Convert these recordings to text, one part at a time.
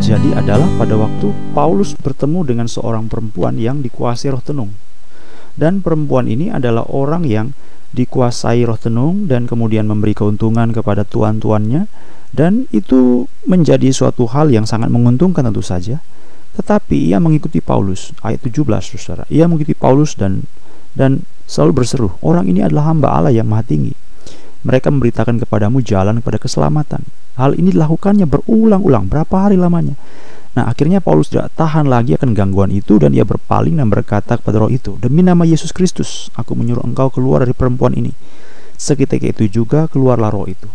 terjadi adalah pada waktu Paulus bertemu dengan seorang perempuan yang dikuasai roh tenung. Dan perempuan ini adalah orang yang dikuasai roh tenung dan kemudian memberi keuntungan kepada tuan-tuannya dan itu menjadi suatu hal yang sangat menguntungkan tentu saja. Tetapi ia mengikuti Paulus ayat 17 Saudara. Ia mengikuti Paulus dan dan selalu berseru, orang ini adalah hamba Allah yang maha tinggi. Mereka memberitakan kepadamu jalan kepada keselamatan. Hal ini dilakukannya berulang-ulang, berapa hari lamanya. Nah, akhirnya Paulus tidak tahan lagi akan gangguan itu dan ia berpaling dan berkata kepada roh itu, "Demi nama Yesus Kristus, aku menyuruh engkau keluar dari perempuan ini." Seketika itu juga keluarlah roh itu.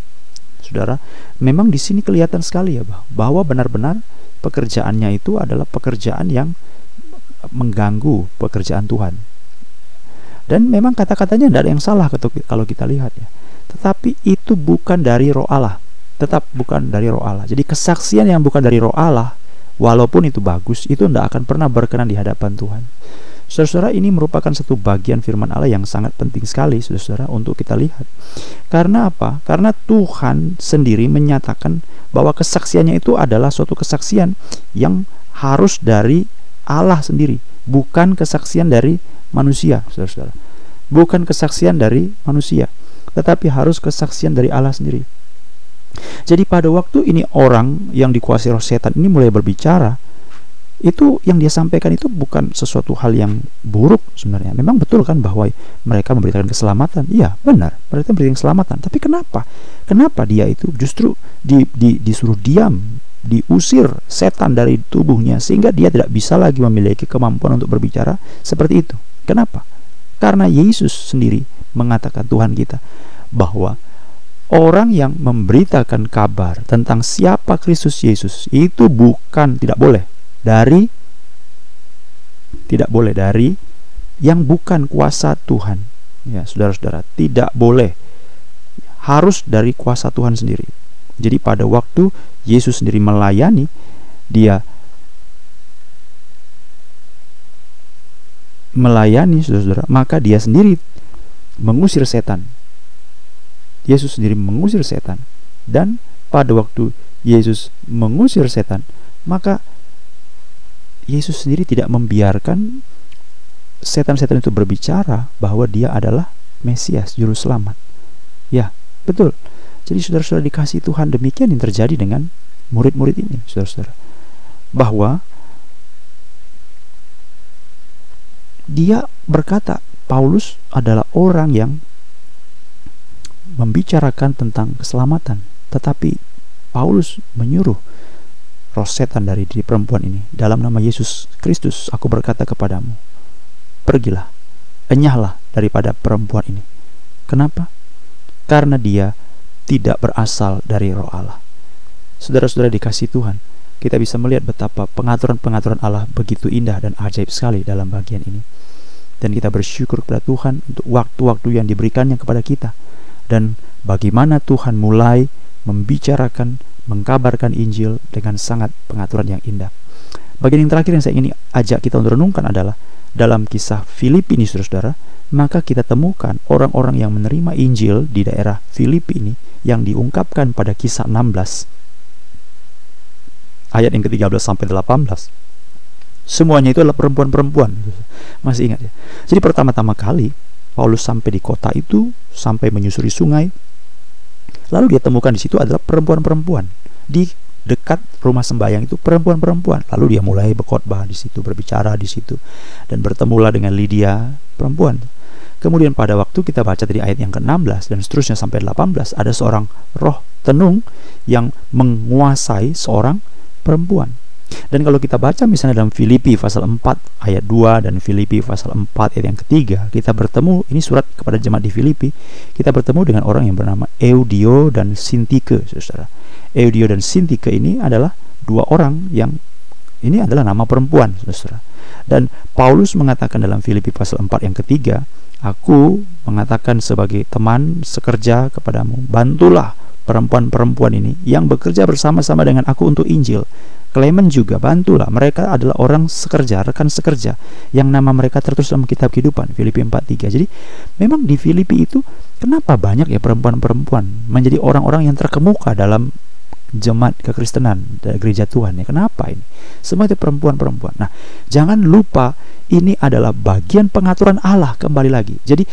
Saudara, memang di sini kelihatan sekali ya bahwa benar-benar pekerjaannya itu adalah pekerjaan yang mengganggu pekerjaan Tuhan. Dan memang kata-katanya tidak ada yang salah kalau kita lihat ya. Tetapi itu bukan dari roh Allah. Tetap bukan dari roh Allah. Jadi kesaksian yang bukan dari roh Allah walaupun itu bagus, itu tidak akan pernah berkenan di hadapan Tuhan. Saudara-saudara, ini merupakan satu bagian firman Allah yang sangat penting sekali, saudara-saudara, untuk kita lihat. Karena apa? Karena Tuhan sendiri menyatakan bahwa kesaksiannya itu adalah suatu kesaksian yang harus dari Allah sendiri, bukan kesaksian dari manusia, saudara-saudara. Bukan kesaksian dari manusia, tetapi harus kesaksian dari Allah sendiri. Jadi pada waktu ini orang yang dikuasai roh setan ini mulai berbicara, itu yang dia sampaikan itu bukan sesuatu hal yang buruk sebenarnya. Memang betul kan bahwa mereka memberitakan keselamatan. Iya, benar. Mereka memberikan keselamatan. Tapi kenapa? Kenapa dia itu justru di, di, disuruh diam, diusir setan dari tubuhnya sehingga dia tidak bisa lagi memiliki kemampuan untuk berbicara seperti itu. Kenapa? Karena Yesus sendiri mengatakan Tuhan kita bahwa orang yang memberitakan kabar tentang siapa Kristus Yesus itu bukan tidak boleh dari tidak boleh dari yang bukan kuasa Tuhan. Ya, saudara-saudara, tidak boleh. Harus dari kuasa Tuhan sendiri. Jadi pada waktu Yesus sendiri melayani, dia melayani saudara-saudara, maka dia sendiri mengusir setan Yesus sendiri mengusir setan. Dan pada waktu Yesus mengusir setan, maka Yesus sendiri tidak membiarkan setan-setan itu berbicara bahwa dia adalah Mesias, juru selamat. Ya, betul. Jadi saudara-saudara dikasih Tuhan demikian yang terjadi dengan murid-murid ini, saudara-saudara. Bahwa dia berkata, Paulus adalah orang yang membicarakan tentang keselamatan, tetapi Paulus menyuruh roh setan dari diri perempuan ini. Dalam nama Yesus Kristus aku berkata kepadamu pergilah enyahlah daripada perempuan ini. Kenapa? Karena dia tidak berasal dari roh Allah. Saudara-saudara dikasih Tuhan kita bisa melihat betapa pengaturan-pengaturan Allah begitu indah dan ajaib sekali dalam bagian ini dan kita bersyukur kepada Tuhan untuk waktu-waktu yang diberikannya kepada kita dan bagaimana Tuhan mulai membicarakan, mengkabarkan Injil dengan sangat pengaturan yang indah. Bagian yang terakhir yang saya ingin ajak kita untuk renungkan adalah dalam kisah Filipi ini saudara-saudara, maka kita temukan orang-orang yang menerima Injil di daerah Filipi ini yang diungkapkan pada kisah 16 ayat yang ke-13 sampai 18. Semuanya itu adalah perempuan-perempuan. Masih ingat ya? Jadi pertama-tama kali Paulus sampai di kota itu, sampai menyusuri sungai. Lalu dia temukan di situ adalah perempuan-perempuan di dekat rumah sembahyang itu perempuan-perempuan. Lalu dia mulai berkhotbah di situ, berbicara di situ dan bertemulah dengan Lydia, perempuan. Kemudian pada waktu kita baca dari ayat yang ke-16 dan seterusnya sampai 18 ada seorang roh tenung yang menguasai seorang perempuan. Dan kalau kita baca misalnya dalam Filipi pasal 4 ayat 2 dan Filipi pasal 4 ayat yang ketiga, kita bertemu ini surat kepada jemaat di Filipi, kita bertemu dengan orang yang bernama Eudio dan Sintike, Saudara. Eudio dan Sintike ini adalah dua orang yang ini adalah nama perempuan, Saudara. Dan Paulus mengatakan dalam Filipi pasal 4 yang ketiga, aku mengatakan sebagai teman sekerja kepadamu, bantulah perempuan-perempuan ini yang bekerja bersama-sama dengan aku untuk Injil Clement juga bantulah mereka adalah orang sekerja rekan sekerja yang nama mereka tertulis dalam kitab kehidupan Filipi 4:3 jadi memang di Filipi itu kenapa banyak ya perempuan-perempuan menjadi orang-orang yang terkemuka dalam jemaat kekristenan dari gereja Tuhan ya. Kenapa ini? Semua itu perempuan-perempuan. Nah, jangan lupa ini adalah bagian pengaturan Allah kembali lagi. Jadi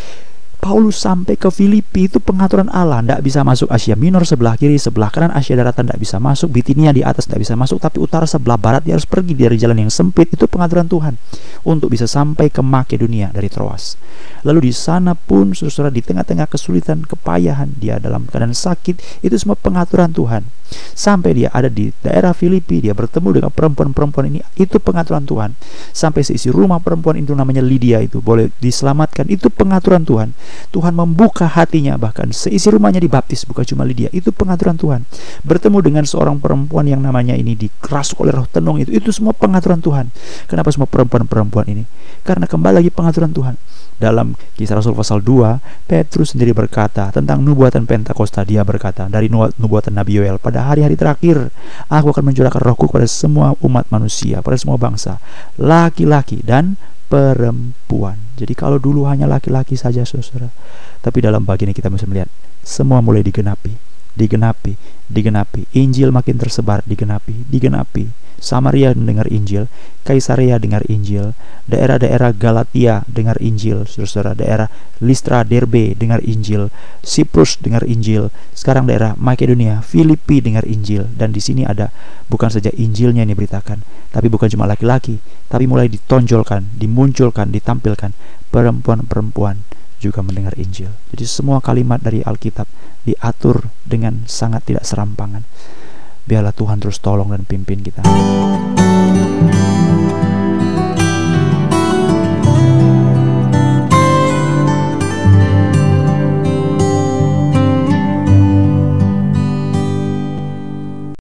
Paulus sampai ke Filipi itu pengaturan Allah. Tidak bisa masuk Asia Minor sebelah kiri sebelah kanan. Asia daratan tidak bisa masuk. Bitinia di atas tidak bisa masuk. Tapi utara sebelah barat dia harus pergi dari jalan yang sempit. Itu pengaturan Tuhan untuk bisa sampai ke Makedonia dari Troas. Lalu di sana pun saudara di tengah-tengah kesulitan kepayahan dia dalam keadaan sakit. Itu semua pengaturan Tuhan sampai dia ada di daerah Filipi dia bertemu dengan perempuan-perempuan ini itu pengaturan Tuhan. Sampai seisi rumah perempuan itu namanya Lydia itu boleh diselamatkan. Itu pengaturan Tuhan. Tuhan membuka hatinya bahkan seisi rumahnya dibaptis bukan cuma Lydia. Itu pengaturan Tuhan. Bertemu dengan seorang perempuan yang namanya ini dikerasuk oleh roh tenung itu. Itu semua pengaturan Tuhan. Kenapa semua perempuan-perempuan ini? Karena kembali lagi pengaturan Tuhan. Dalam kisah Rasul pasal 2 Petrus sendiri berkata tentang nubuatan Pentakosta. Dia berkata dari nubuatan Nabi Yoel pada hari-hari terakhir aku akan mencurahkan rohku kepada semua umat manusia pada semua bangsa laki-laki dan perempuan. Jadi kalau dulu hanya laki-laki saja saudara, tapi dalam bagian ini kita bisa melihat semua mulai digenapi, digenapi, digenapi. Injil makin tersebar, digenapi, digenapi. Samaria mendengar Injil, Kaisarea dengar Injil, daerah-daerah Galatia dengar Injil, saudara-saudara, daerah Listra, Derbe dengar Injil, Siprus dengar Injil, sekarang daerah Makedonia, Filipi dengar Injil, dan di sini ada bukan saja Injilnya yang diberitakan, tapi bukan cuma laki-laki, tapi mulai ditonjolkan, dimunculkan, ditampilkan perempuan-perempuan juga mendengar Injil. Jadi semua kalimat dari Alkitab diatur dengan sangat tidak serampangan. Biarlah Tuhan terus tolong dan pimpin kita.